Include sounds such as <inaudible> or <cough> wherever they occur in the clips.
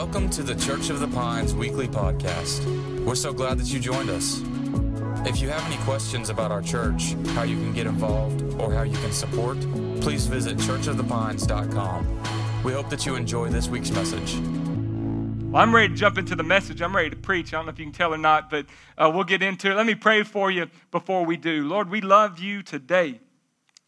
Welcome to the Church of the Pines weekly podcast. We're so glad that you joined us. If you have any questions about our church, how you can get involved, or how you can support, please visit churchofthepines.com. We hope that you enjoy this week's message. Well, I'm ready to jump into the message. I'm ready to preach. I don't know if you can tell or not, but uh, we'll get into it. Let me pray for you before we do. Lord, we love you today.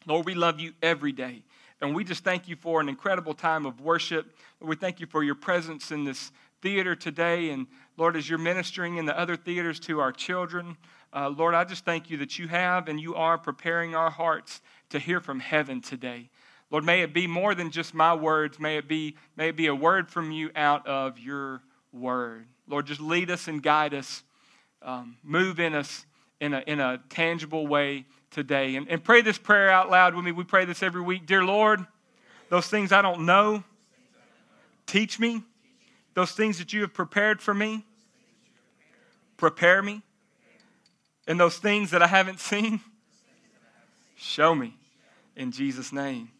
Lord, we love you every day. And we just thank you for an incredible time of worship. We thank you for your presence in this theater today. And Lord, as you're ministering in the other theaters to our children, uh, Lord, I just thank you that you have and you are preparing our hearts to hear from heaven today. Lord, may it be more than just my words. May it be, may it be a word from you out of your word. Lord, just lead us and guide us. Um, move in us in a, in a tangible way today. And, and pray this prayer out loud with me. We pray this every week. Dear Lord, those things I don't know, teach me. Those things that you have prepared for me, prepare me. And those things that I haven't seen, show me. In Jesus' name,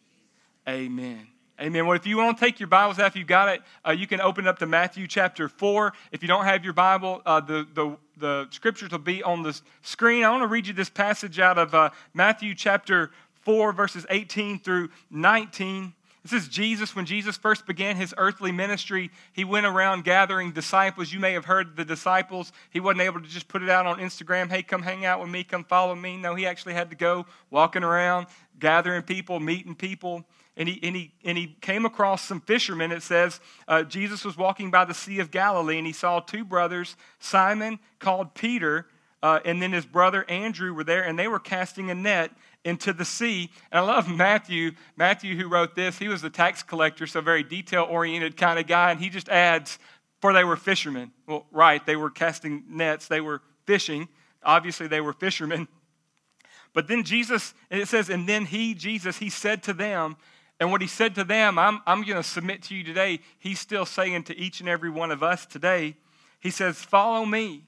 amen. Amen. Well, if you want to take your Bibles out, if you got it, uh, you can open up to Matthew chapter 4. If you don't have your Bible, uh, the, the, the scriptures will be on the screen. I want to read you this passage out of uh, Matthew chapter 4, verses 18 through 19. This is Jesus. When Jesus first began his earthly ministry, he went around gathering disciples. You may have heard the disciples. He wasn't able to just put it out on Instagram hey, come hang out with me, come follow me. No, he actually had to go walking around, gathering people, meeting people and he, and he, and he came across some fishermen. It says uh, Jesus was walking by the Sea of Galilee and he saw two brothers, Simon called Peter, uh, and then his brother Andrew were there, and they were casting a net into the sea. And I love Matthew. Matthew, who wrote this, he was a tax collector, so very detail oriented kind of guy, and he just adds, for they were fishermen. Well, right, they were casting nets, they were fishing. Obviously, they were fishermen. But then Jesus, and it says, and then he, Jesus, he said to them, and what he said to them, I'm, I'm going to submit to you today, he's still saying to each and every one of us today. He says, Follow me,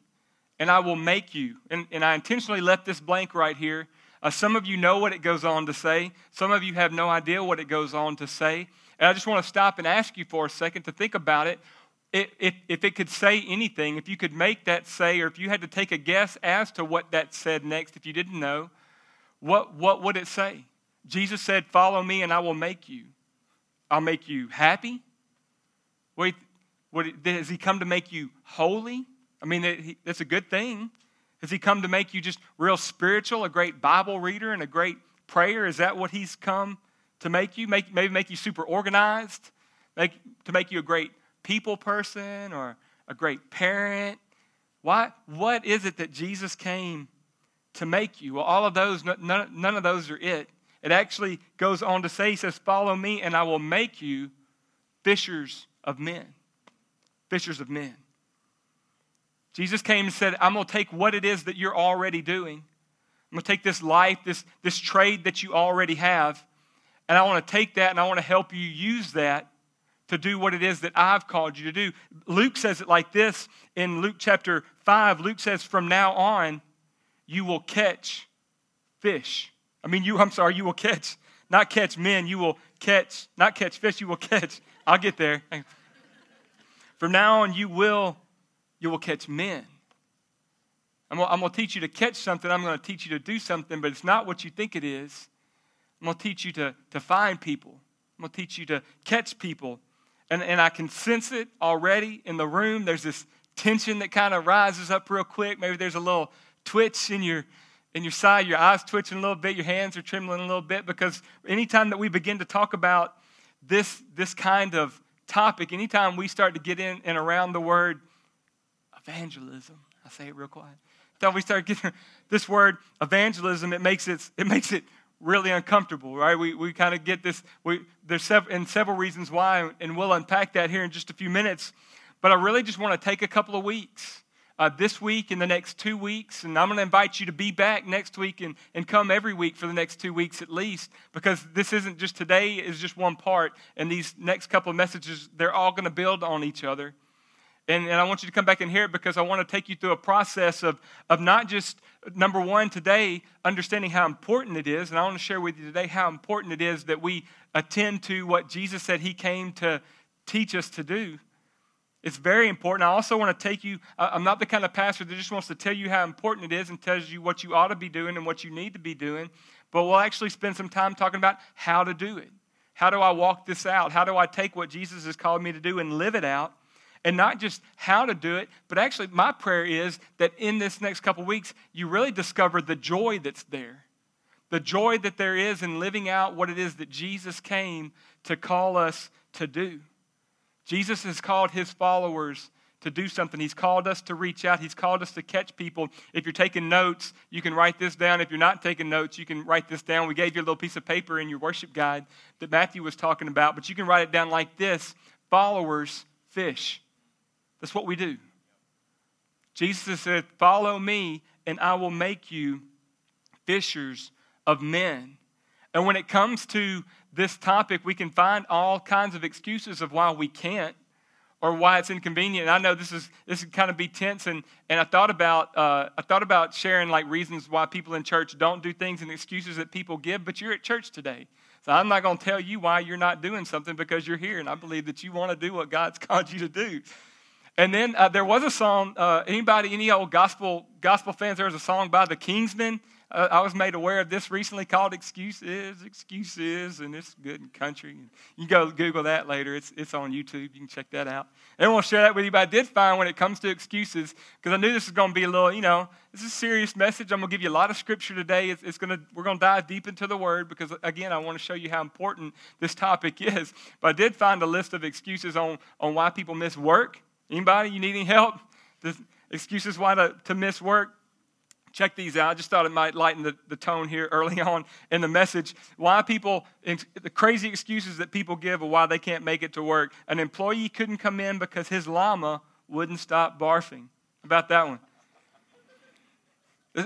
and I will make you. And, and I intentionally left this blank right here. Uh, some of you know what it goes on to say, some of you have no idea what it goes on to say. And I just want to stop and ask you for a second to think about it. If, if it could say anything, if you could make that say, or if you had to take a guess as to what that said next, if you didn't know, what, what would it say? Jesus said, Follow me and I will make you. I'll make you happy. Wait, what, has he come to make you holy? I mean, that's a good thing. Has he come to make you just real spiritual, a great Bible reader and a great prayer? Is that what he's come to make you? Make, maybe make you super organized? Make, to make you a great people person or a great parent? What, what is it that Jesus came to make you? Well, all of those, none, none of those are it. It actually goes on to say, He says, Follow me, and I will make you fishers of men. Fishers of men. Jesus came and said, I'm going to take what it is that you're already doing. I'm going to take this life, this, this trade that you already have, and I want to take that and I want to help you use that to do what it is that I've called you to do. Luke says it like this in Luke chapter 5. Luke says, From now on, you will catch fish. I mean, you, I'm sorry, you will catch, not catch men, you will catch, not catch fish, you will catch. I'll get there. From now on, you will, you will catch men. I'm I'm gonna teach you to catch something, I'm gonna teach you to do something, but it's not what you think it is. I'm gonna teach you to, to find people. I'm gonna teach you to catch people. And, and I can sense it already in the room. There's this tension that kind of rises up real quick. Maybe there's a little twitch in your in your side, your eyes twitching a little bit, your hands are trembling a little bit, because anytime that we begin to talk about this, this kind of topic, anytime we start to get in and around the word evangelism, I say it real quiet. Until we start getting <laughs> this word evangelism, it makes it, it makes it really uncomfortable, right? We, we kind of get this, we, there's several, and several reasons why, and we'll unpack that here in just a few minutes. But I really just want to take a couple of weeks uh, this week and the next two weeks. And I'm going to invite you to be back next week and, and come every week for the next two weeks at least, because this isn't just today, is just one part. And these next couple of messages, they're all going to build on each other. And, and I want you to come back and hear it because I want to take you through a process of, of not just, number one, today, understanding how important it is. And I want to share with you today how important it is that we attend to what Jesus said he came to teach us to do It's very important. I also want to take you, I'm not the kind of pastor that just wants to tell you how important it is and tells you what you ought to be doing and what you need to be doing, but we'll actually spend some time talking about how to do it. How do I walk this out? How do I take what Jesus has called me to do and live it out? And not just how to do it, but actually, my prayer is that in this next couple weeks, you really discover the joy that's there. The joy that there is in living out what it is that Jesus came to call us to do. Jesus has called his followers to do something. He's called us to reach out. He's called us to catch people. If you're taking notes, you can write this down. If you're not taking notes, you can write this down. We gave you a little piece of paper in your worship guide that Matthew was talking about, but you can write it down like this Followers fish. That's what we do. Jesus said, Follow me, and I will make you fishers of men. And when it comes to this topic, we can find all kinds of excuses of why we can't or why it's inconvenient. And I know this is this can kind of be tense, and, and I thought about uh, I thought about sharing like reasons why people in church don't do things and excuses that people give. But you're at church today, so I'm not going to tell you why you're not doing something because you're here, and I believe that you want to do what God's <laughs> called you to do. And then uh, there was a song. Uh, anybody, any old gospel gospel fans? There was a song by the Kingsmen uh, I was made aware of this recently called Excuses, Excuses, and it's good in country. You go Google that later. It's, it's on YouTube. You can check that out. I don't share that with you, but I did find when it comes to excuses, because I knew this was going to be a little, you know, this is a serious message. I'm going to give you a lot of scripture today. It's, it's to, we're going to dive deep into the word because, again, I want to show you how important this topic is. But I did find a list of excuses on, on why people miss work. Anybody, you need any help? The excuses why to, to miss work check these out. I just thought it might lighten the, the tone here early <laughs> on in the message. Why people, the crazy excuses that people give of why they can't make it to work. An employee couldn't come in because his llama wouldn't stop barfing. About that one.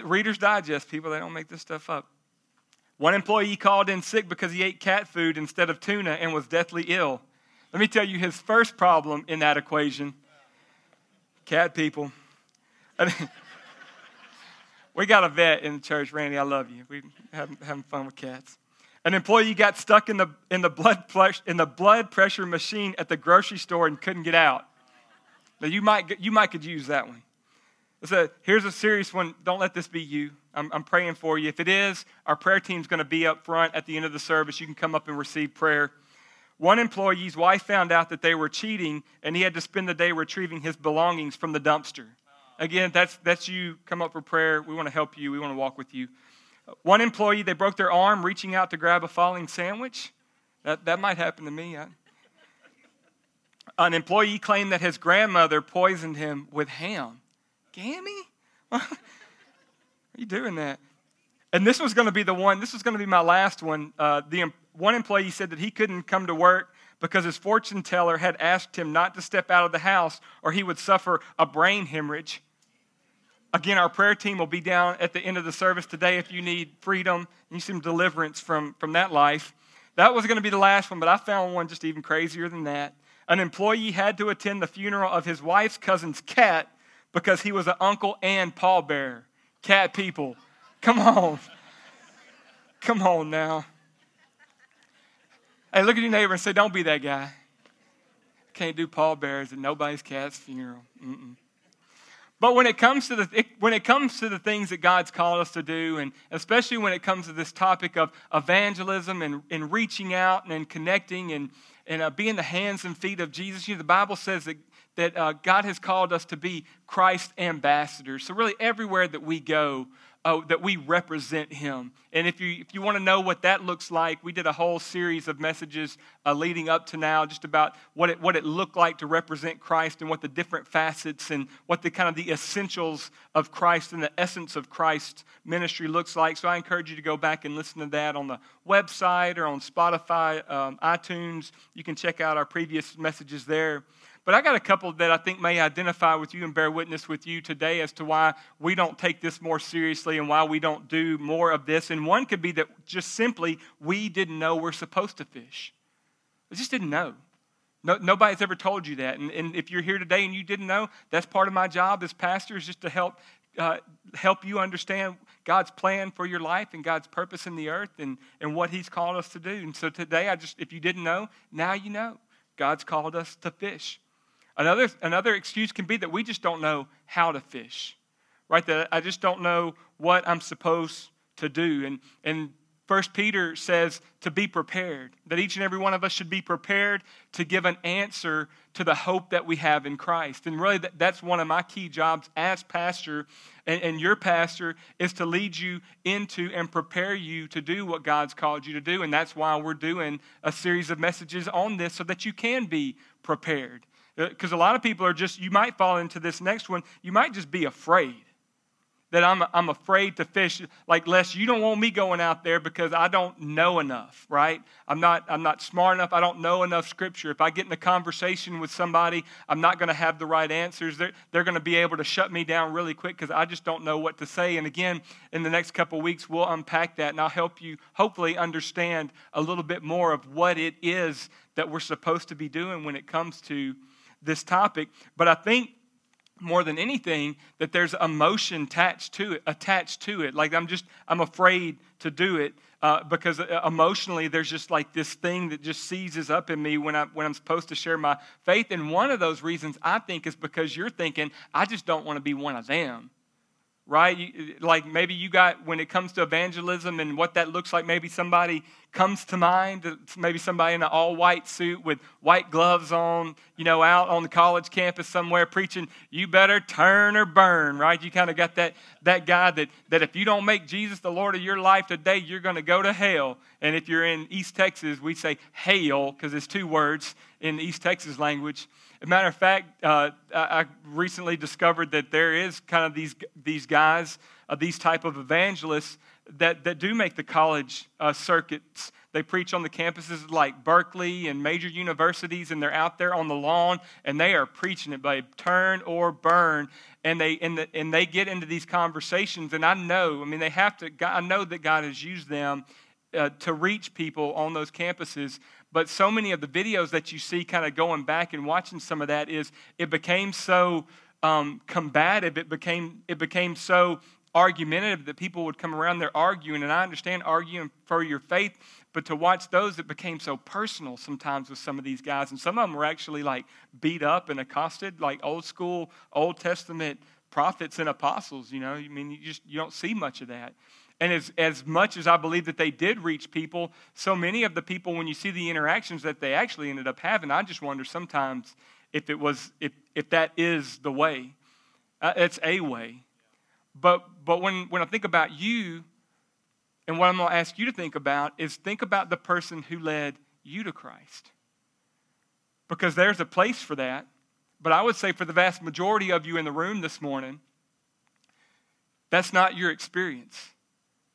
Reader's Digest, people, they don't make this stuff up. One employee called in sick because he ate cat food instead of tuna and was deathly ill. Let me tell you his first problem in that equation cat people. <laughs> We got a vet in the church, Randy. I love you. We having, having fun with cats. An employee got stuck in the, in, the blood flush, in the blood pressure machine at the grocery store and couldn't get out. Now, you might, you might could use that one. So here's a serious one. Don't let this be you. I'm, I'm praying for you. If it is, our prayer team's going to be up front at the end of the service. You can come up and receive prayer. One employee's wife found out that they were cheating, and he had to spend the day retrieving his belongings from the dumpster. Again, that's, that's you. Come up for prayer. We want to help you, we want to walk with you. One employee, they broke their arm reaching out to grab a falling sandwich. That, that might happen to me. I, an employee claimed that his grandmother poisoned him with ham. Gammy? <laughs> Are you doing that? And this was going to be the one, this was going to be my last one. Uh, the one employee said that he couldn't come to work because his fortune teller had asked him not to step out of the house or he would suffer a brain hemorrhage. Again, our prayer team will be down at the end of the service today if you need freedom and you some deliverance from, from that life. That was going to be the last one, but I found one just even crazier than that. An employee had to attend the funeral of his wife's cousin's cat because he was an Uncle and pallbearer. Cat people, come on. Come on now. Hey, look at your neighbor and say, Don't be that guy. Can't do pallbearers at nobody's cat's funeral. Mm-mm. But when it comes to the when it comes to the things that God's called us to do, and especially when it comes to this topic of evangelism and, and reaching out and, and connecting and and uh, being the hands and feet of Jesus, you know, the Bible says that that uh, God has called us to be Christ ambassadors. So really, everywhere that we go, uh, that we represent him. And if you, if you want to know what that looks like, we did a whole series of messages uh, leading up to now just about what it, what it looked like to represent Christ and what the different facets and what the kind of the essentials of Christ and the essence of Christ's ministry looks like. So I encourage you to go back and listen to that on the website or on Spotify, um, iTunes. You can check out our previous messages there. But I got a couple that I think may identify with you and bear witness with you today as to why we don't take this more seriously and why we don't do more of this. And one could be that just simply we didn't know we're supposed to fish. We just didn't know. No, nobody's ever told you that. And, and, if you're here today and you didn't know, that's part of my job as pastor is just to help, uh, help you understand God's plan for your life and God's purpose in the earth and, and what He's called us to do. And so today, I just, if you didn't know, now you know. God's called us to fish. Another, another excuse can be that we just don't know how to fish, right? That I just don't know what I'm supposed to do. And, and First Peter says to be prepared, that each and every one of us should be prepared to give an answer to the hope that we have in Christ. And really, that's one of my key jobs as pastor and, and your pastor is to lead you into and prepare you to do what God's called you to do. And that's why we're doing a series of messages on this so that you can be prepared. Because uh, a lot of people are just, you might fall into this next one, you might just be afraid that I'm, I'm afraid to fish like Les, you don't want me going out there because I don't know enough, right? I'm not, I'm not smart enough. I don't know enough scripture. If I get in a conversation with somebody, I'm not going to have the right answers. They're, they're going to be able to shut me down really quick because I just don't know what to say. And again, in the next couple weeks, we'll unpack that and I'll help you hopefully understand a little bit more of what it is that we're supposed to be doing when it comes to this topic. But I think more than anything that there's emotion attached to it attached to it like i'm just i'm afraid to do it uh, because uh, emotionally there's just like this thing that just seizes up in me when i when i'm supposed to share my faith and one of those reasons i think is because you're thinking i just don't want to be one of them right? Like maybe you got, when it comes to evangelism and what that looks like, maybe somebody comes to mind, uh, maybe somebody in an all white suit with white gloves on, you know, out on the college campus somewhere preaching, you better turn or burn, right? You kind of got that, that guy that, that if you don't make Jesus the Lord of your life today, you're going to go to hell. And if you're in East Texas, we say hail because it's two words in East Texas language. A matter of fact, uh, I recently discovered that there is kind of these, these guys, uh, these type of evangelists that, that do make the college uh, circuits. They preach on the campuses like Berkeley and major universities, and they're out there on the lawn, and they are preaching it, babe, turn or burn. And they, and, the, and they get into these conversations, and I know, I mean, they have to, I know that God has used them uh, to reach people on those campuses but so many of the videos that you see kind of going back and watching some of that is it became so um, combative it became it became so argumentative that people would come around there arguing and i understand arguing for your faith but to watch those it became so personal sometimes with some of these guys and some of them were actually like beat up and accosted like old school old testament prophets and apostles you know? I mean you just you don't see much of that and as, as much as I believe that they did reach people, so many of the people, when you see the interactions that they actually ended up having, I just wonder sometimes if it was, if, if that is the way. Uh, it's a way. But, but when, when I think about you, and what I'm going to ask you to think about is think about the person who led you to Christ. Because there's a place for that. But I would say for the vast majority of you in the room this morning, that's not your experience.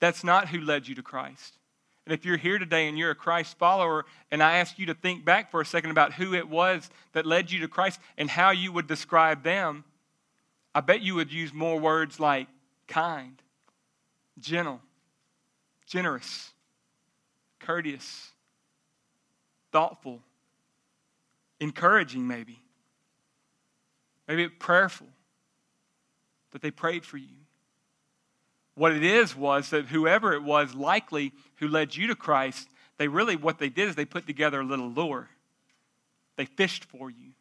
That's not who led you to Christ. And if you're here today and you're a Christ follower, and I ask you to think back for a second about who it was that led you to Christ and how you would describe them, I bet you would use more words like kind, gentle, generous, courteous, thoughtful, encouraging, maybe. Maybe prayerful, that they prayed for you. What it is was that whoever it was, likely who led you to Christ, they really, what they did is they put together a little lure. They fished for you.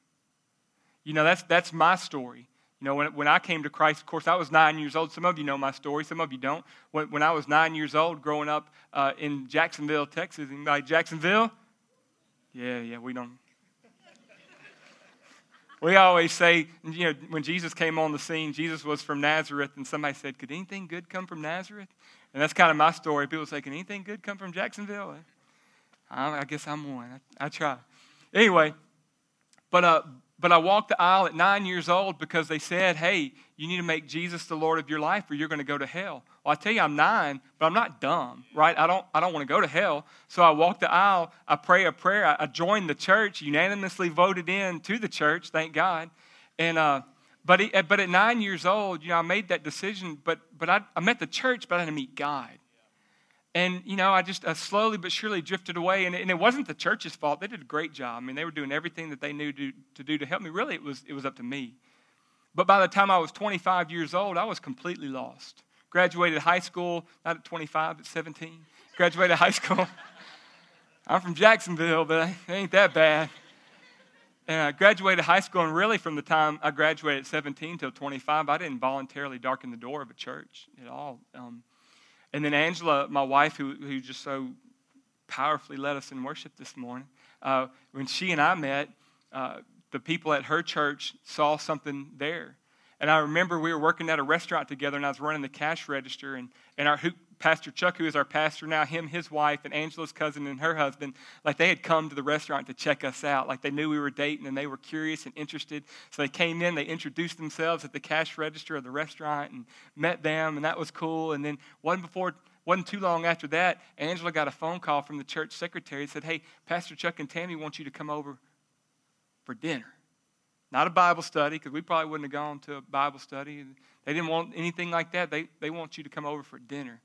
You know, that's, that's my story. You know, when, when I came to Christ, of course, I was nine years old. Some of you know my story, some of you don't. When, when I was nine years old, growing up uh, in Jacksonville, Texas, anybody Jacksonville? Yeah, yeah, we don't. We always say, you know, when Jesus came on the scene, Jesus was from Nazareth, and somebody said, Could anything good come from Nazareth? And that's kind of my story. People say, Can anything good come from Jacksonville? I, I guess I'm one. I, I try. Anyway, but, uh, but I walked the aisle at nine years old because they said, hey, you need to make Jesus the Lord of your life or you're going to go to hell. Well, I tell you, I'm nine, but I'm not dumb, right? I don't, I don't want to go to hell. So I walk the aisle, I pray a prayer, I, joined the church, unanimously voted in to the church, thank God. And, uh, but, he, but at nine years old, you know, I made that decision, but, but I, I met the church, but I didn't meet God. And, you know, I just uh, slowly but surely drifted away. And, and, it wasn't the church's fault. They did a great job. I mean, they were doing everything that they knew to, to do to help me. Really, it was, it was up to me. But by the time I was 25 years old, I was completely lost. Graduated high school, not at 25, at 17. Graduated high school. <laughs> I'm from Jacksonville, but it ain't that bad. And I graduated high school, and really from the time I graduated at 17 till 25, I didn't voluntarily darken the door of a church at all. Um, and then Angela, my wife, who, who just so powerfully led us in worship this morning, uh, when she and I met, uh, the people at her church saw something there. And I remember we were working at a restaurant together, and I was running the cash register, and, and our who, Pastor Chuck, who is our pastor now, him, his wife, and Angela's cousin and her husband, like they had come to the restaurant to check us out. Like they knew we were dating, and they were curious and interested. So they came in, they introduced themselves at the cash register of the restaurant, and met them, and that was cool. And then wasn't before wasn't too long after that, Angela got a phone call from the church secretary and said, Hey, Pastor Chuck and Tammy want you to come over for dinner. Not a Bible study, because we probably wouldn't have gone to a Bible study. They didn't want anything like that. They, they want you to come over for dinner.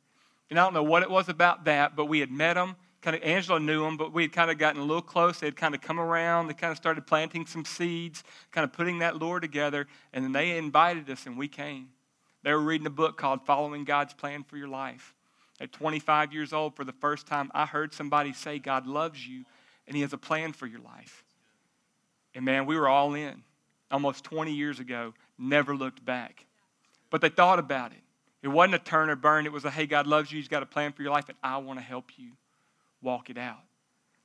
And I don't know what it was about that, but we had met them. Kind of Angela knew them, but we had kind of gotten a little close. They had kind of come around. They kind of started planting some seeds, kind of putting that lure together. And then they invited us, and we came. They were reading a book called Following God's Plan for Your Life. At 25 years old, for the first time, I heard somebody say, God loves you and He has a plan for your life. And man, we were all in almost 20 years ago, never looked back. But they thought about it. It wasn't a turn or burn. It was a, hey, God loves you. He's got a plan for your life, and I want to help you walk it out.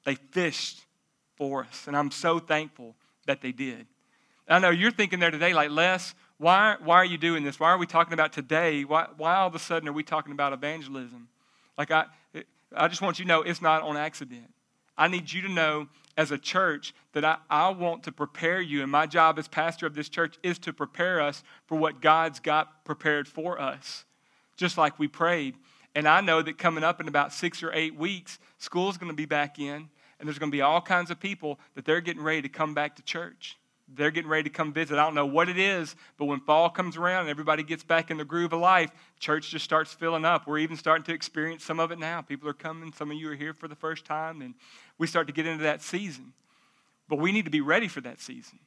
They fished for us, and I'm so thankful that they did. I know you're thinking there today, like, Les, why, why are you doing this? Why are we talking about today? Why, why all of a sudden are we talking about evangelism? Like, I, I just want you to know it's not on accident. I need you to know as a church that I, I want to prepare you, and my job as pastor of this church is to prepare us for what God's got prepared for us, just like we prayed. And I know that coming up in about six or eight weeks, school's going to be back in, and there's going to be all kinds of people that they're getting ready to come back to church. They're getting ready to come visit. I don't know what it is, but when fall comes around and everybody gets back in the groove of life, church just starts filling up. We're even starting to experience some of it now. People are coming. Some of you are here for the first time, and we start to get into that season. But we need to be ready for that season.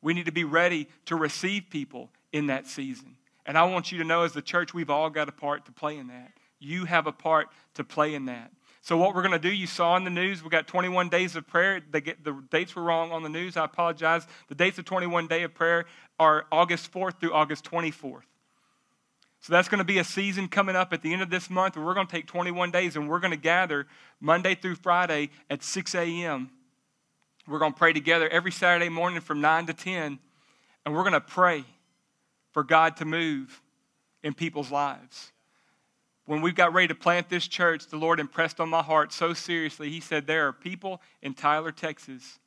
We need to be ready to receive people in that season. And I want you to know, as the church, we've all got a part to play in that. You have a part to play in that. So, what we're going to do, you saw in the news, we've got 21 days of prayer. Get, the dates were wrong on the news. I apologize. The dates of 21 day of prayer are August 4th through August 24th. So, that's going to be a season coming up at the end of this month where we're going to take 21 days and we're going to gather Monday through Friday at 6 a.m. We're going to pray together every Saturday morning from 9 to 10, and we're going to pray for God to move in people's lives when we got ready to plant this church, the Lord impressed on my heart so seriously. He said, There are people in Tyler, Texas,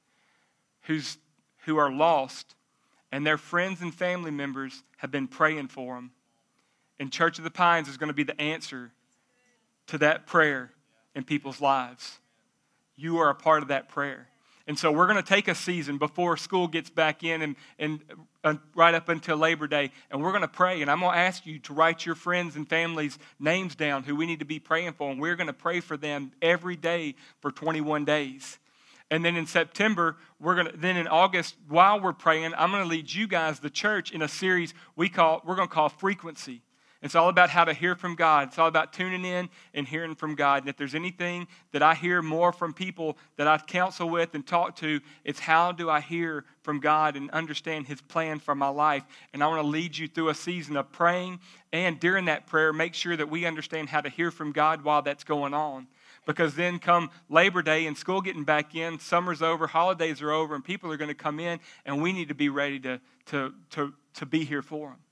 who's, who are lost, and their friends and family members have been praying for them. And Church of the Pines is going to be the answer to that prayer in people's lives. You are a part of that prayer. And so we're going to take a season before school gets back in and, and uh, right up until Labor Day, and we're going to pray. And I'm going to ask you to write your friends and families' names down who we need to be praying for. And we're going to pray for them every day for 21 days. And then in September, we're going to, then in August, while we're praying, I'm going to lead you guys, the church, in a series we call, we're going to call Frequency. It's all about how to hear from God. It's all about tuning in and hearing from God. And if there's anything that I hear more from people that I counsel with and talk to, it's how do I hear from God and understand His plan for my life. And I want to lead you through a season of praying. And during that prayer, make sure that we understand how to hear from God while that's going on. Because then come Labor Day and school getting back in, summer's over, holidays are over, and people are going to come in, and we need to be ready to, to, to, to be here for them.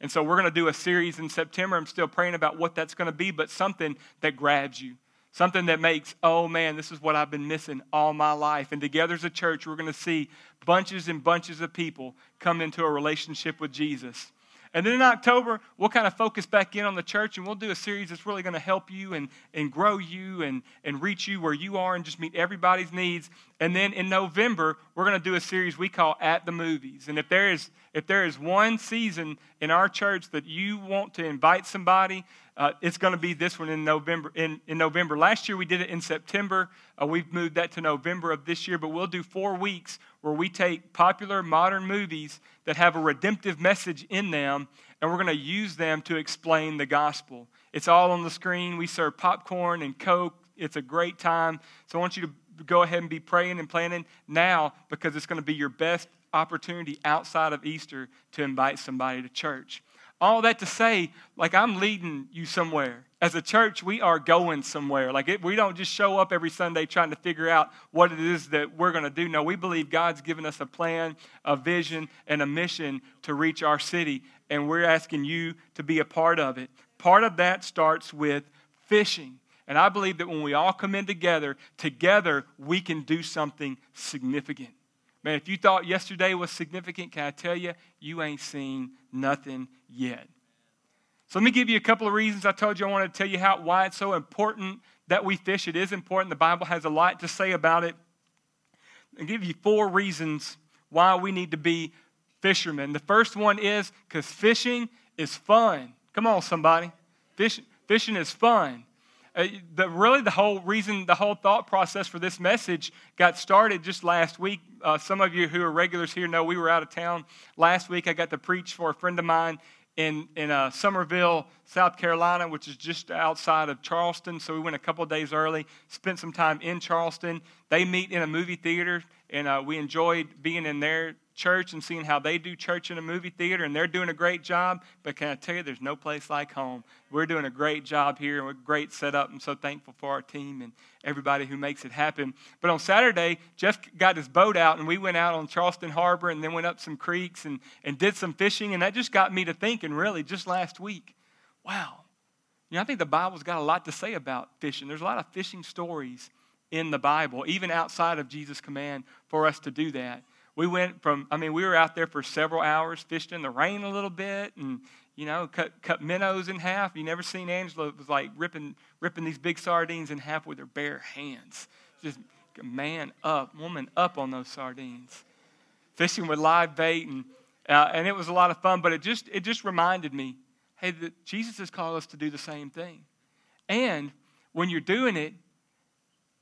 And so we're going to do a series in September. I'm still praying about what that's going to be, but something that grabs you. Something that makes, oh man, this is what I've been missing all my life. And together as a church, we're going to see bunches and bunches of people come into a relationship with Jesus. And then in October, we'll kind of focus back in on the church and we'll do a series that's really going to help you and, and grow you and, and reach you where you are and just meet everybody's needs. And then in November, we're going to do a series we call At the Movies. And if there is, if there is one season in our church that you want to invite somebody, uh, it's going to be this one in November. In, in November, last year we did it in September. Uh, we've moved that to November of this year, but we'll do four weeks where we take popular modern movies that have a redemptive message in them, and we're going to use them to explain the gospel. It's all on the screen. We serve popcorn and Coke. It's a great time. So I want you to go ahead and be praying and planning now because it's going to be your best opportunity outside of Easter to invite somebody to church. All that to say, like I'm leading you somewhere. As a church, we are going somewhere. Like it, we don't just show up every Sunday trying to figure out what it is that we're going to do. No, we believe God's given us a plan, a vision, and a mission to reach our city, and we're asking you to be a part of it. Part of that starts with fishing. And I believe that when we all come in together, together we can do something significant. Man, if you thought yesterday was significant, can I tell you, you ain't seen nothing yet. So let me give you a couple of reasons. I told you I wanted to tell you how why it's so important that we fish. It is important. The Bible has a lot to say about it. I'll give you four reasons why we need to be fishermen. The first one is because fishing is fun. Come on, somebody. Fish, fishing is fun. Uh, the, really, the whole reason, the whole thought process for this message got started just last week. Uh, some of you who are regulars here know we were out of town last week. I got to preach for a friend of mine in, in uh, Summerville, South Carolina, which is just outside of Charleston. So we went a couple days early, spent some time in Charleston. They meet in a movie theater, and uh, we enjoyed being in their church and seeing how they do church in a movie theater, and they're doing a great job. But can I tell you, there's no place like home. We're doing a great job here, and we're great setup. I'm so thankful for our team and everybody who makes it happen. But on Saturday, Jeff got his boat out, and we went out on Charleston Harbor and then went up some creeks and, and did some fishing, and that just got me to thinking, really, just last week, wow. You know, I think the Bible's got a lot to say about fishing. There's a lot of fishing stories in the Bible, even outside of Jesus' command for us to do that we went from, I mean, we were out there for several hours, fished in the rain a little bit, and, you know, cut, cut minnows in half. You never seen Angela was like ripping, ripping these big sardines in half with her bare hands. Just man up, woman up on those sardines. Fishing with live bait, and, uh, and it was a lot of fun, but it just, it just reminded me, hey, that Jesus has called us to do the same thing. And when you're doing it,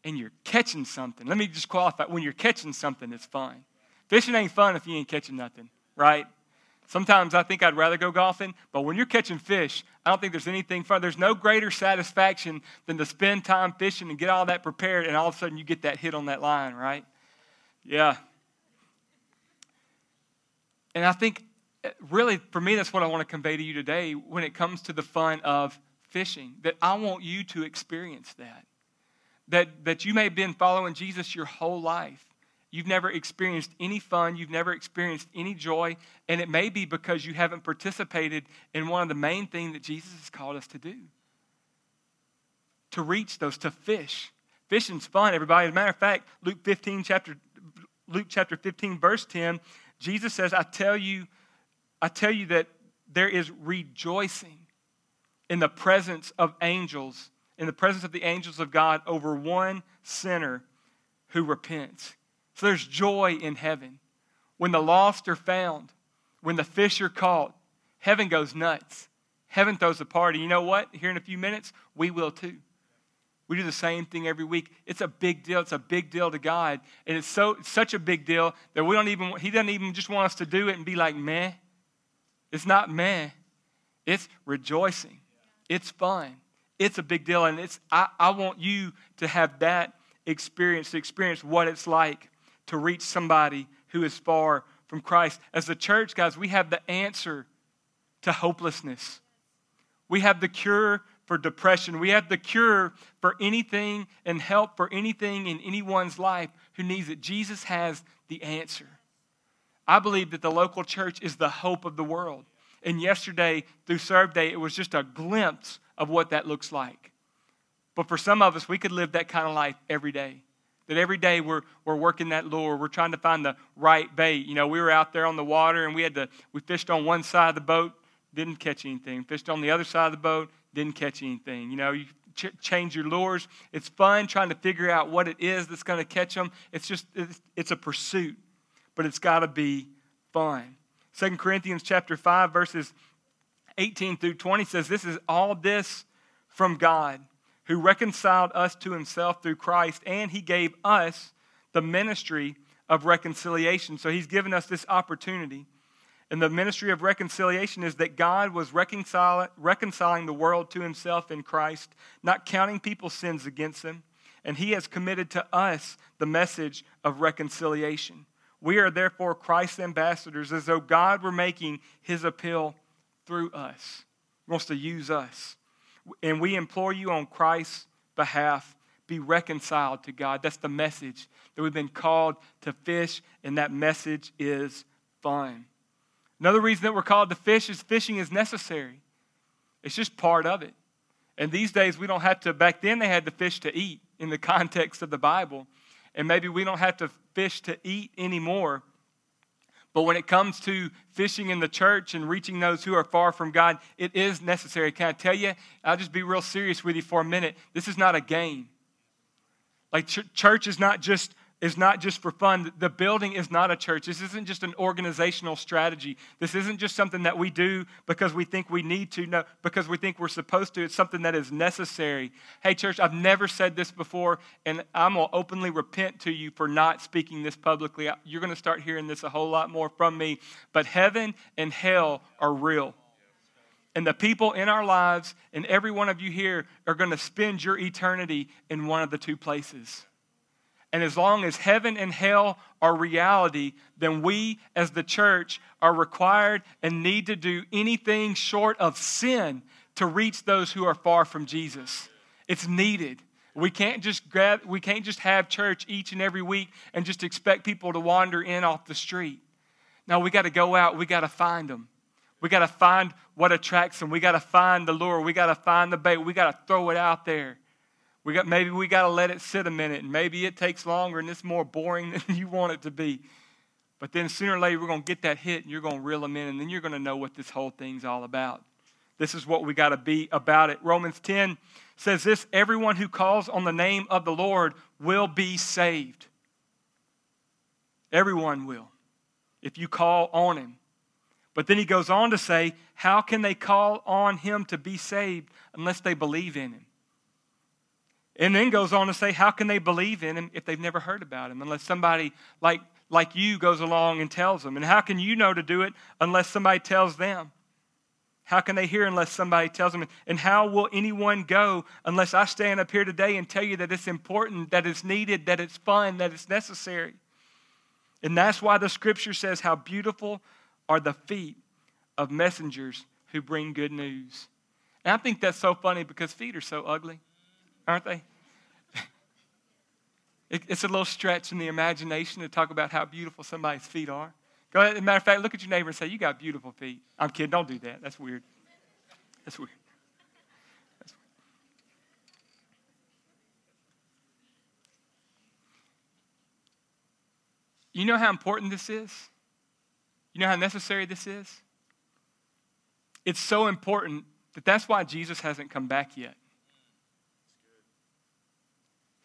and you're catching something. Let me just qualify. When you're catching something, it's fun. Fishing ain't fun if you ain't catching nothing, right? Sometimes I think I'd rather go golfing, but when you're catching fish, I don't think there's anything fun. There's no greater satisfaction than to spend time fishing and get all that prepared, and all of a sudden you get that hit on that line, right? Yeah. And I think, eh, really, for me, that's what I want to convey to you today when it comes to the fun of fishing, that I want you to experience that. That, that you may have been following Jesus your whole life You've never experienced any fun. You've never experienced any joy. And it may be because you haven't participated in one of the main things that Jesus has called us to do to reach those, to fish. Fishing's fun, everybody. As a matter of fact, Luke 15, chapter, Luke chapter 15, verse 10, Jesus says, I tell you, I tell you that there is rejoicing in the presence of angels, in the presence of the angels of God over one sinner who repents. So there's joy in heaven. When the lost are found, when the fish are caught, heaven goes nuts. Heaven throws a party. You know what? Here in a few minutes, we will too. We do the same thing every week. It's a big deal. It's a big deal to God. And it's so such a big deal that we don't even, He doesn't even just want us to do it and be like, meh. It's not meh. It's rejoicing. It's fun. It's a big deal. And it's I, I want you to have that experience, to experience what it's like to reach somebody who is far from Christ. As the church, guys, we have the answer to hopelessness. We have the cure for depression. We have the cure for anything and help for anything in anyone's life who needs it. Jesus has the answer. I believe that the local church is the hope of the world. And yesterday, through Serve Day, it was just a glimpse of what that looks like. But for some of us, we could live that kind of life every day. That every day we're, we're working that lure. We're trying to find the right bait. You know, we were out there on the water and we had to, we fished on one side of the boat, didn't catch anything. Fished on the other side of the boat, didn't catch anything. You know, you ch- change your lures. It's fun trying to figure out what it is that's going to catch them. It's just, it's, it's a pursuit, but it's got to be fun. Second Corinthians chapter 5, verses 18 through 20 says, This is all this from God who reconciled us to himself through Christ, and he gave us the ministry of reconciliation. So he's given us this opportunity. And the ministry of reconciliation is that God was reconciling, reconciling the world to himself in Christ, not counting people's sins against them, and he has committed to us the message of reconciliation. We are therefore Christ's ambassadors, as though God were making his appeal through us. He wants to use us. And we implore you on Christ's behalf be reconciled to God. That's the message that we've been called to fish, and that message is fun. Another reason that we're called to fish is fishing is necessary. It's just part of it. And these days we don't have to, back then they had to fish to eat in the <laughs> context of the Bible. And maybe we don't have to fish to eat anymore. But when it comes to fishing in the church and reaching those who are far from God, it is necessary. Can I tell you? I'll just be real serious with you for a minute. This is not a game. Like, ch- church is not just is not just for fun. The building is not a church. This isn't just an organizational strategy. This isn't just something that we do because we think we need to, no, because we think we're supposed to. It's something that is necessary. Hey, church, I've never said this before, and I'm going to openly repent to you for not speaking this publicly. You're going to start hearing this a whole lot more from me. But heaven and hell are real. And the people in our lives, and every one of you here, are going to spend your eternity in one of the two places. And as long as heaven and hell are reality, then we as the church are required and need to do anything short of sin to reach those who are far from Jesus. It's needed. We can't just grab we can't just have church each and every week and just expect people to wander in off the street. Now we got to go out, we got to find them. We got to find what attracts them. We got to find the lure. We got to find the bait. We got to throw it out there. We got, maybe we got to let it sit a minute, and maybe it takes longer and it's more boring <laughs> than you want it to be. But then sooner or later, we're going to get that hit and you're going to reel them in, and then you're going to know what this whole thing's all about. This is what we got to be about it. Romans 10 says this everyone who calls on the name of the Lord will be saved. Everyone will, if you call on him. But then he goes on to say, How can they call on him to be saved unless they believe in him? And then goes on to say, how can they believe in him if they've never heard about him? Unless somebody like, like you goes along and tells them. And how can you know to do it unless somebody tells them? How can they hear unless somebody tells them? And how will anyone go unless I stand up here today and tell you that it's important, that it's needed, that it's fun, that it's necessary? And that's why the scripture says, How beautiful are the feet of messengers who bring good news. And I think that's so funny because feet are so ugly aren't they? <laughs> it's a little stretch in the imagination to talk about how beautiful somebody's feet are. Go ahead. As a matter of fact, look at your neighbor and say, You got beautiful feet. I'm kidding. Don't do that. That's weird. That's weird. That's weird. You know how important this is? You know how necessary this is? It's so important that that's why Jesus hasn't come back yet.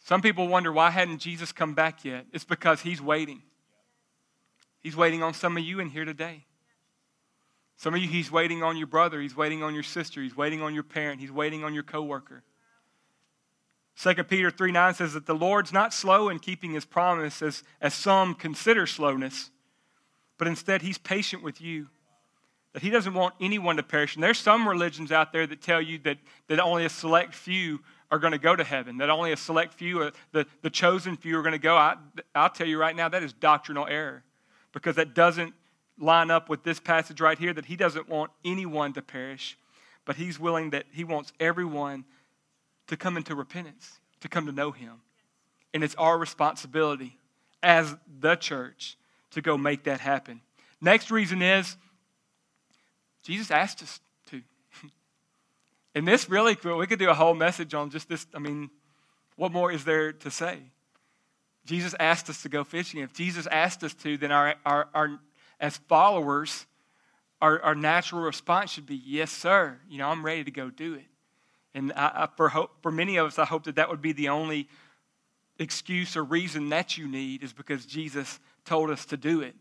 Some people wonder why hadn't Jesus come back yet? It's because he's waiting. He's waiting on some of you in here today. Some of you, he's waiting on your brother. He's waiting on your sister. He's waiting on your parent. He's waiting on your coworker. 2 Peter 3 9 says that the Lord's not slow in keeping his promise, as, as some consider slowness, but instead he's patient with you. That he doesn't want anyone to perish. And there's some religions out there that tell you that, that only a select few are going to go to heaven, that only a select few, uh, the, the chosen few are going to go. I, I'll tell you right now, that is doctrinal error because that doesn't line up with this passage right here that he doesn't want anyone to perish, but he's willing that he wants everyone to come into repentance, to come to know him. And it's our responsibility as the church to go make that happen. Next reason is Jesus asked us and this really, we could do a whole message on just this. I mean, what more is there to say? Jesus asked us to go fishing. If Jesus asked us to, then our, our, our as followers, our, our natural response should be, yes, sir. You know, I'm ready to go do it. And I, I, for, hope, for many of us, I hope that that would be the only excuse or reason that you need is because Jesus told us to do it.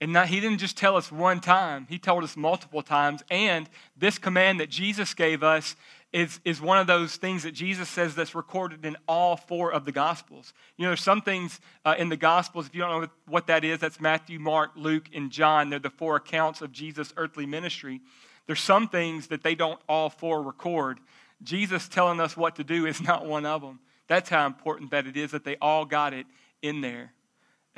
And not, he didn't just tell us one time, he told us multiple times. And this command that Jesus gave us is, is one of those things that Jesus says that's recorded in all four of the Gospels. You know, there's some things uh, in the Gospels, if you don't know what that is, that's Matthew, Mark, Luke, and John. They're the four accounts of Jesus' earthly ministry. There's some things that they don't all four record. Jesus telling us what to do is <laughs> not one of them That's how important that it is that they all got it in there.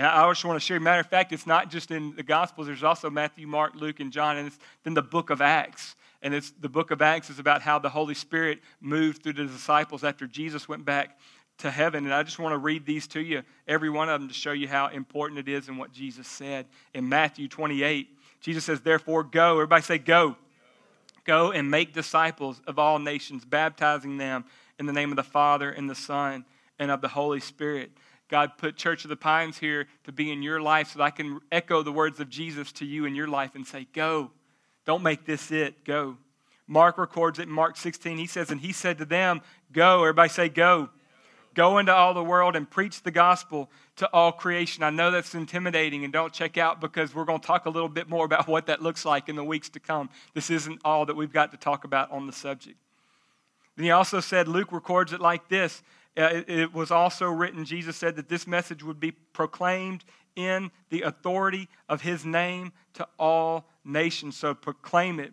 And I just want to share, matter of fact, it's not just in the Gospels, there's also Matthew, Mark, Luke, and John, and it's then the book of Acts. And it's the book of Acts is about how the Holy Spirit moved through the disciples after Jesus went back to heaven. And I just want to read these to you, every one of them, to show you how important it is and what Jesus said. In Matthew 28, Jesus says, Therefore, go. Everybody say, Go. Go and make disciples of all nations, baptizing them in the name of the Father and the Son and of the Holy Spirit. God put Church of the Pines here to be in your life so that I can echo the words of Jesus to you in your life and say, Go. Don't make this it. Go. Mark records it in Mark 16. He says, And he said to them, Go. Everybody say, Go. Go into all the world and preach the gospel to all creation. I know that's intimidating, and don't check out because we're going to talk a little bit more about what that looks like in the weeks to come. This isn't all that we've got to talk about on the subject. Then he also said, Luke records it like this. Uh, it, was also written, Jesus said that this message would be proclaimed in the authority of his name to all nations. So proclaim it.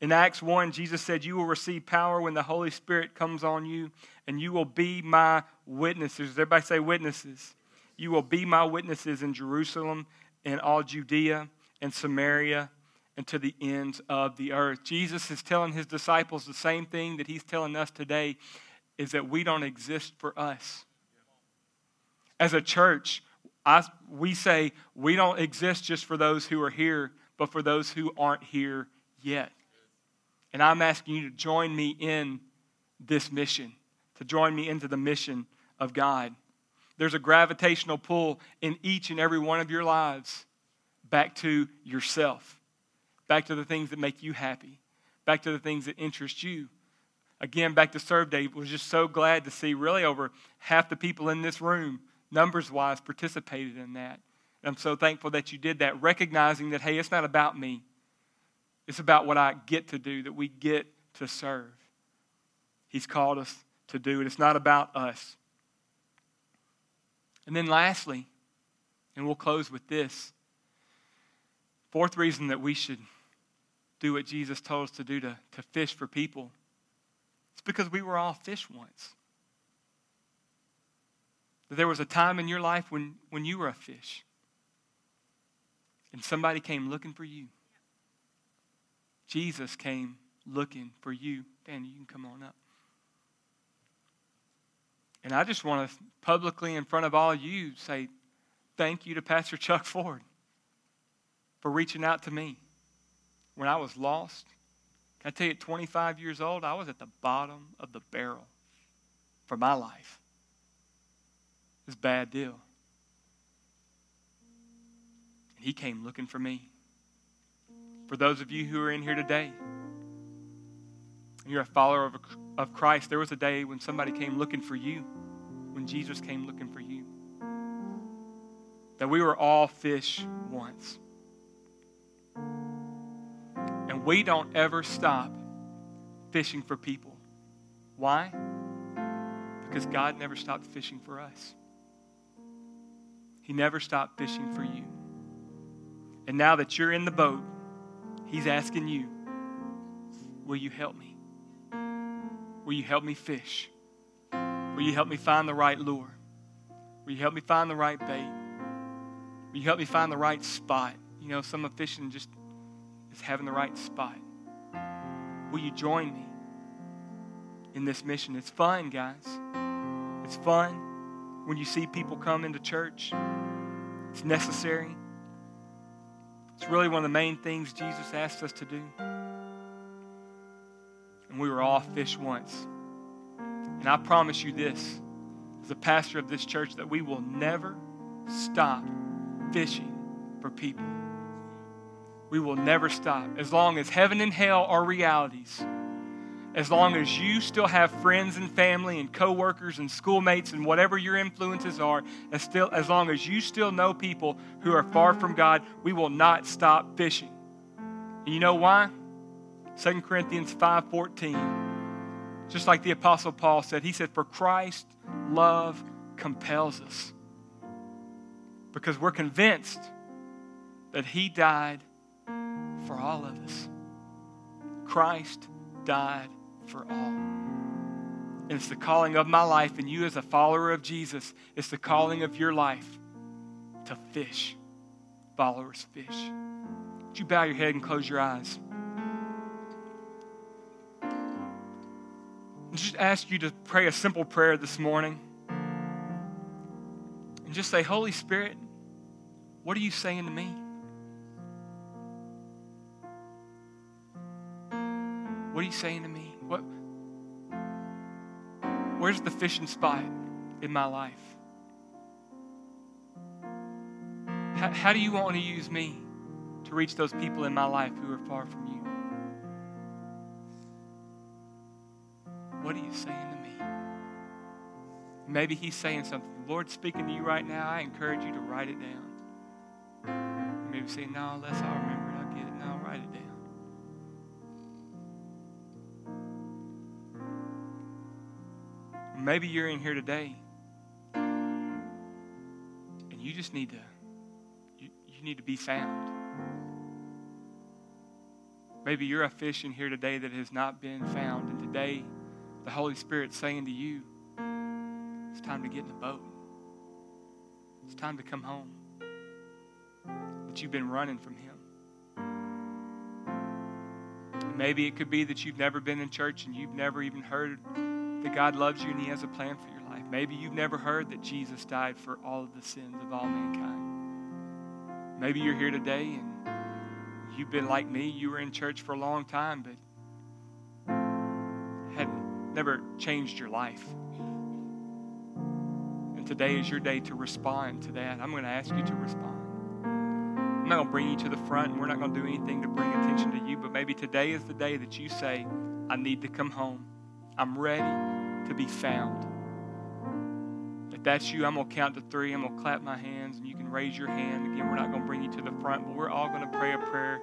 In Acts 1, Jesus said, You will receive power when the Holy Spirit comes on you, and you will be my witnesses. Everybody say witnesses. You will be my witnesses in Jerusalem and all Judea and Samaria and to the ends of the earth. Jesus is telling his disciples the same thing that he's telling us today is that we don't exist for us. As a church, I, we say we don't exist just for those who are here, but for those who aren't here yet. And I'm asking you to join me in this mission, to join me into the mission of God. There's a gravitational pull in each and every one of your lives back to yourself, back to the things that make you happy, back to the things that interest you. Again, back to Serve Day, was just so glad to see really over half the people in this room, numbers wise, participated in that. And I'm so thankful that you did that, recognizing that, hey, it's not about me. It's about what I get to do, that we get to serve. He's called us to do it. It's not about us. And then lastly, and we'll close with this fourth reason that we should do what Jesus told us to do to, to fish for people. It's because we were all fish once. There was a time in your life when, when you were a fish and somebody came looking for you. Jesus came looking for you. Danny, you can come on up. And I just want to publicly, in front of all you, say thank you to Pastor Chuck Ford for reaching out to me when I was lost. Can I tell you, at 25 years old, I was at the bottom of the barrel for my life. It's a bad deal. And he came looking for me. For those of you who are in here today, you're a follower of, of Christ, there was a day when somebody came looking for you, when Jesus came looking for you. That we were all fish once. We don't ever stop fishing for people. Why? Because God never stopped fishing for us. He never stopped fishing for you. And now that you're in the boat, He's asking you, Will you help me? Will you help me fish? Will you help me find the right lure? Will you help me find the right bait? Will you help me find the right spot? You know, some of fishing just is having the right spot. Will you join me in this mission? It's fun, guys. It's fun when you see people come into church. It's necessary. It's really one of the main things Jesus asked us to do. And we were all fish once. And I promise you this, as a pastor of this church, that we will never stop fishing for people. We will never stop. As long as heaven and hell are realities, as long as you still have friends and family and coworkers and schoolmates and whatever your influences are, as, still, as long as you still know people who are far from God, we will not stop fishing. And you know why? 2 Corinthians 5:14. Just like the apostle Paul said, he said for Christ love compels us. Because we're convinced that he died for all of us. Christ died for all. And it's the calling of my life, and you as a follower of Jesus, it's the calling of your life to fish. Followers fish. Would you bow your head and close your eyes? I just ask you to pray a simple prayer this morning. And just say, Holy Spirit, what are you saying to me? What are you saying to me? What, where's the fishing spot in my life? How, how do you want to use me to reach those people in my life who are far from you? What are you saying to me? Maybe he's saying something. The Lord's speaking to you right now. I encourage you to write it down. Maybe say, no, unless I'll remember Maybe you're in here today and you just need to you, you need to be found. Maybe you're a fish in here today that has not been found, and today the Holy Spirit's saying to you, it's time to get in the boat. It's time to come home. That you've been running from Him. Maybe it could be that you've never been in church and you've never even heard that God loves you and He has a plan for your life. Maybe you've never heard that Jesus died for all of the sins of all mankind. Maybe you're here today and you've been like me. You were in church for a long time, but had never changed your life. And today is your day to respond to that. I'm going to ask you to respond. I'm not going to bring you to the front, and we're not going to do anything to bring attention to you, but maybe today is the day that you say, I need to come home. I'm ready to be found. If that's you, I'm going to count to three. I'm going to clap my hands, and you can raise your hand. Again, we're not going to bring you to the front, but we're all going to pray a prayer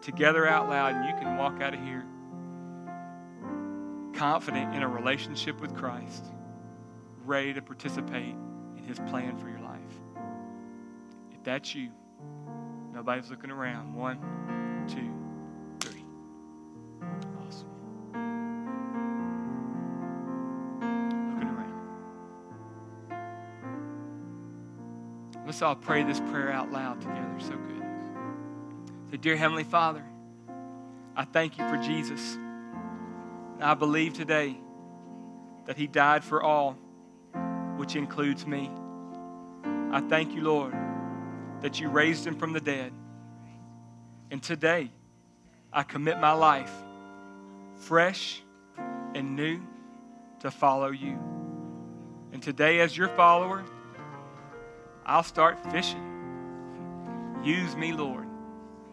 together out loud, and you can walk out of here confident in a relationship with Christ, ready to participate in His plan for your life. If that's you, nobody's looking around. One, two, All pray this prayer out loud together. So good. So, Dear Heavenly Father, I thank you for Jesus. I believe today that He died for all, which includes me. I thank you, Lord, that you raised Him from the dead. And today, I commit my life fresh and new to follow you. And today, as your follower, I'll start fishing. Use me, Lord,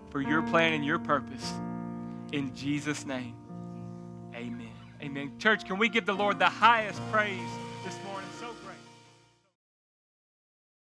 for your plan and your purpose. In Jesus' name, amen. Amen. Church, can we give the Lord the highest praise